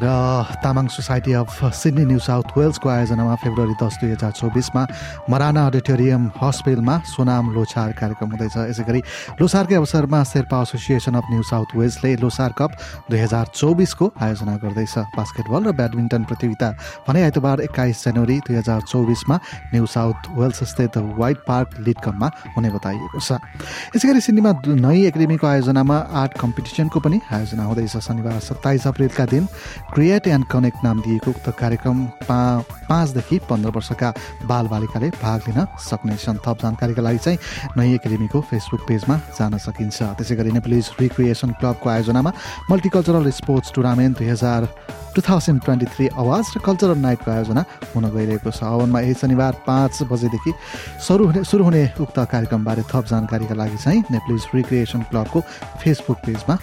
र Tamang society of Sydney New South वेल्सको आयोजनामा February दस दुई हजार चौबिसमा मराना अडिटोरियम हस्पिटलमा सोनाम लोछार कार्यक्रम हुँदैछ। यसै गरी लोसारकै अवसरमा Sherpa association of New South Wellesley Losar cup दुई हजार चौबिसको आयोजना गर्दैछ। बास्केटबल र ब्याडमिन्टन प्रतियोगिता भने आइतबार एक्काइस जनवरी दुई हजार चौबिसमा न्यू साउथ वेल्स स्थित वाइट पार्क लिडकममा हुने बताइएको छ। यसै गरी सिडनीमा नयाँ एकाडेमीको आयोजनामा आर्ट कम्पिटिसनको पनि आयोजना हुँदैछ। शनिबार सत्ताइस अप्रेलका दिन क्रिएट एन्ड कनेक्ट नाम दिएको उक्त कार्यक्रम पा पाँचदेखि पन्ध्र वर्षका बालबालिकाले भाग लिन सक्नेछन्। थप जानकारीका लागि चाहिँ नयाँ एकाडेमीको फेसबुक पेजमा जान सकिन्छ। त्यसै गरी नेपालिज रिक्रिएसन क्लबको आयोजनामा मल्टिकल्चरल स्पोर्ट्स टुर्नामेन्ट दुई हजार टु थाउजन्ड ट्वेन्टी थ्री आवाज र कल्चरल नाइटको आयोजना हुन गइरहेको छ। हवनमा यही शनिबार पाँच बजेदेखि सुरु हुने सुरु हुने उक्त कार्यक्रमबारे थप जानकारीका लागि चाहिँ नेप्लिज रिक्रिएसन क्लबको फेसबुक पेजमा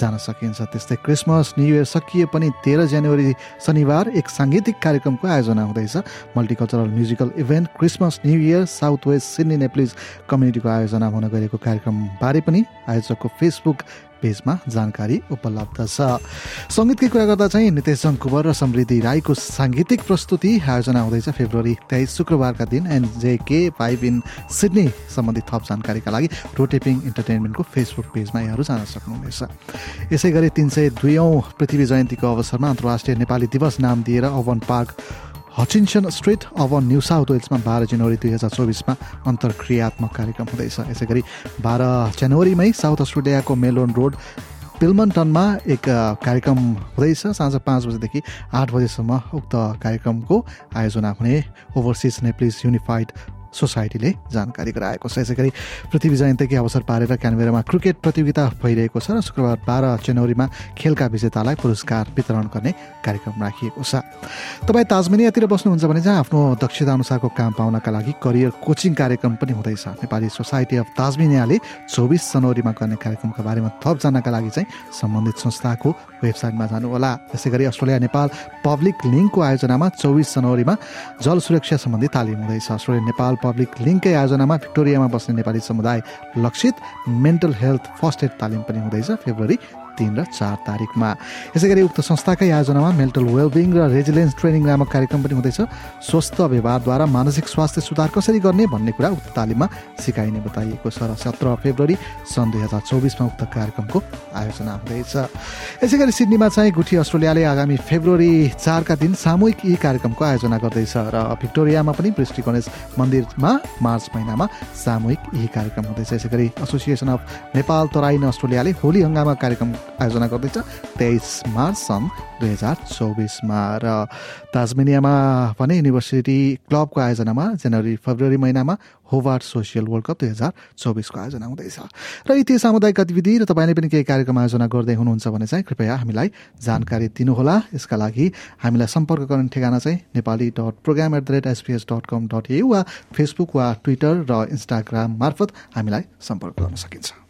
जान सकिन्छ। त्यस्तै क्रिसमस न्यु इयर सकिए पनि तेह्र जनवरी शनिबार एक साङ्गीतिक कार्यक्रमको आयोजना हुँदैछ। Multicultural musical event Christmas New Year South West Sydney Nepalese कम्युनिटीको आयोजना हुन गएको कार्यक्रमबारे पनि आयोजकको फेसबुक पेजमा जानकारी उपलब्ध छ। सङ्गीतकै कुरा गर्दा चाहिँ नितेश जङ्कुबर र समृद्धि राईको साङ्गीतिक प्रस्तुति आयोजना हुँदैछ फेब्रुअरी तेइस शुक्रबारका दिन एनजेके फाइभ इन सिडनी सम्बन्धी थप जानकारीका लागि रोटेपिङ इन्टरटेनमेन्टको फेसबुक पेजमा यहाँहरू जान सक्नुहुनेछ। यसै गरी तिन सय दुईौँ पृथ्वी जयन्तीको अवसरमा अन्तर्राष्ट्रिय नेपाली दिवस नाम दिएर अवन पार्क हचिन्सन स्ट्रिट अब न्यू साउथ वेल्समा बाह्र जनवरी दुई हजार चौबिसमा अन्तर्क्रियात्मक कार्यक्रम हुँदैछ यसै गरी बाह्र जनवरीमै साउथ अस्ट्रेलियाको मेलोन रोड पिल्मन्टनमा एक कार्यक्रम हुँदैछ साँझ पाँच बजेदेखि आठ बजेसम्म उक्त कार्यक्रमको आयोजना हुने। ओभरसिज नेप्लिस युनिफाइड सोसाइटीले जानकारी गराएको छ। यसै गरी पृथ्वी जयन्तीकै अवसर पारेर क्यानबेरामा क्रिकेट प्रतियोगिता भइरहेको छ र शुक्रबार बाह्र जनवरीमा खेलका विजेतालाई पुरस्कार वितरण गर्ने कार्यक्रम राखिएको छ। तपाईँ ताजमेनियातिर बस्नुहुन्छ भने चाहिँ आफ्नो दक्षता अनुसारको काम पाउनका लागि करियर कोचिङ कार्यक्रम पनि हुँदैछ नेपाली सोसाइटी अफ ताजमेनियाले चौबिस जनवरीमा गर्ने कार्यक्रमका बारेमा थप जानका लागि चाहिँ सम्बन्धित संस्थाको वेबसाइटमा जानुहोला। त्यसै गरी अस्ट्रेलिया नेपाल पब्लिक लिङ्कको आयोजनामा चौबिस जनवरीमा जल सुरक्षा सम्बन्धी तालिम हुँदैछ। अस्ट्रेलिया नेपाल पब्लिक लिङ्ककै आयोजनामा भिक्टोरियामा बस्ने नेपाली समुदाय लक्षित मेन्टल हेल्थ फर्स्ट एड तालिम पनि हुँदैछ फेब्रुअरी तिन र चार तारिकमा यसै गरी उक्त संस्थाकै आयोजनामा मेन्टल वेलबिङ र रेजिलेन्स ट्रेनिङ नामक कार्यक्रम पनि हुँदैछ। स्वस्थ व्यवहारद्वारा मानसिक स्वास्थ्य सुधार कसरी गर्ने भन्ने कुरा उक्त तालिममा सिकाइने बताइएको छ र सत्र फेब्रुअरी सन् दुई हजार चौबिसमा उक्त कार्यक्रमको आयोजना हुँदैछ। यसै गरी सिडनीमा चाहिँ गुठी अस्ट्रेलियाले आगामी फेब्रुअरी चारका दिन सामूहिक यी कार्यक्रमको आयोजना गर्दैछ र भिक्टोरियामा पनि पृष्टि गणेश मन्दिरमा मार्च महिनामा सामूहिक यही कार्यक्रम हुँदैछ। यसै गरी एसोसिएसन अफ नेपाल तराइन अस्ट्रेलियाले होली हङ्गामा कार्यक्रम आयोजना गर्दैछ तेइस मार्च सन् दुई हजार चौबिसमा र ताजमेनियामा भने युनिभर्सिटी क्लबको आयोजनामा जनवरी फेब्रुअरी महिनामा होवार्ड सोसियल वर्ल्ड कप दुई हजार चौबिसको आयोजना हुँदैछ। र यति सामुदायिक गतिविधि र तपाईँले पनि केही कार्यक्रम आयोजना गर्दै हुनुहुन्छ भने चाहिँ कृपया हामीलाई जानकारी दिनुहोला। यसका लागि हामीलाई सम्पर्क गर्ने ठेगाना चाहिँ Nepali dot program at the rate SBS dot com dot A वा फेसबुक वा ट्विटर र इन्स्टाग्राम मार्फत हामीलाई सम्पर्क गर्न सकिन्छ।